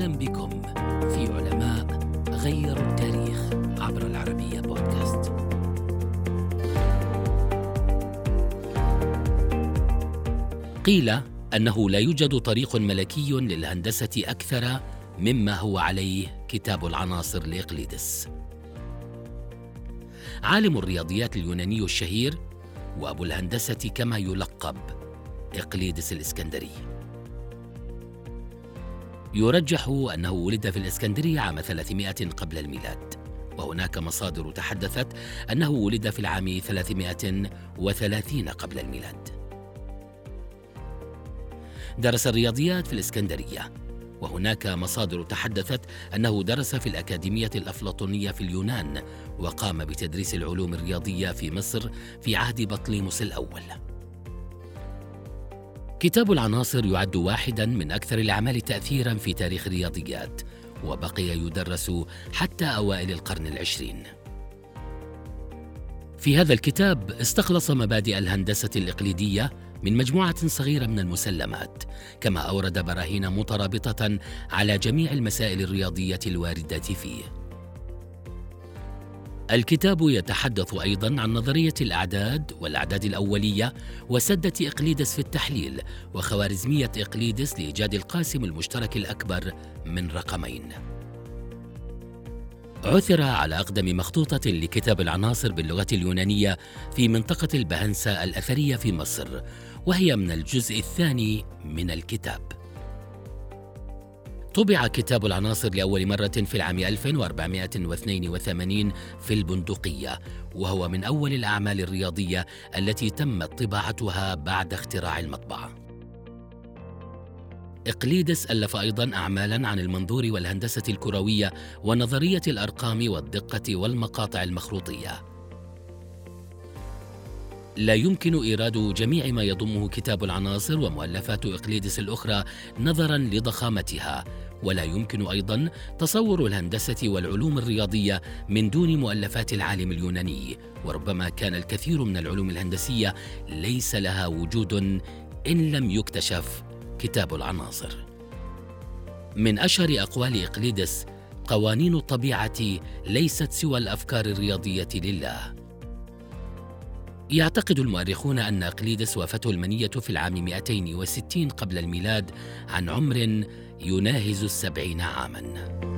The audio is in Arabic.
أهلا بكم في علماء غيروا التاريخ عبر العربية بودكاست. قيل أنه لا يوجد طريق ملكي للهندسة أكثر مما هو عليه كتاب العناصر لإقليدس. عالم الرياضيات اليوناني الشهير وأبو الهندسة كما يلقب إقليدس الإسكندري. يرجح أنه ولد في الإسكندرية عام 300 قبل الميلاد. وهناك مصادر تحدثت أنه ولد في العام 330 قبل الميلاد. درس الرياضيات في الإسكندرية. وهناك مصادر تحدثت أنه درس في الأكاديمية الأفلاطونية في اليونان وقام بتدريس العلوم الرياضية في مصر في عهد بطليموس الأول. كتاب العناصر يعد واحدا من أكثر الأعمال تأثيرا في تاريخ الرياضيات وبقي يدرس حتى أوائل القرن العشرين. في هذا الكتاب استخلص مبادئ الهندسة الإقليدية من مجموعة صغيرة من المسلمات كما أورد براهين مترابطة على جميع المسائل الرياضية الواردة فيه. الكتاب يتحدث أيضا عن نظرية الأعداد والأعداد الأولية وسدة إقليدس في التحليل وخوارزمية إقليدس لإيجاد القاسم المشترك الأكبر من رقمين. عثر على أقدم مخطوطة لكتاب العناصر باللغة اليونانية في منطقة البهنسة الأثرية في مصر وهي من الجزء الثاني من الكتاب. طبع كتاب العناصر لأول مرة في العام 1482 في البندقية وهو من أول الأعمال الرياضية التي تمت طباعتها بعد اختراع المطبعة. إقليدس ألف أيضا أعمالا عن المنظور والهندسة الكروية ونظرية الأرقام والدقة والمقاطع المخروطية. لا يمكن إيراد جميع ما يضمه كتاب العناصر ومؤلفات إقليدس الأخرى نظرا لضخامتها. ولا يمكن أيضا تصور الهندسة والعلوم الرياضية من دون مؤلفات العالم اليوناني. وربما كان الكثير من العلوم الهندسية ليس لها وجود إن لم يكتشف كتاب العناصر. من أشهر أقوال إقليدس قوانين الطبيعة ليست سوى الأفكار الرياضية لله. يعتقد المؤرخون أن أقليدس وافته المنية في العام 260 قبل الميلاد عن عمر يناهز السبعين عاماً.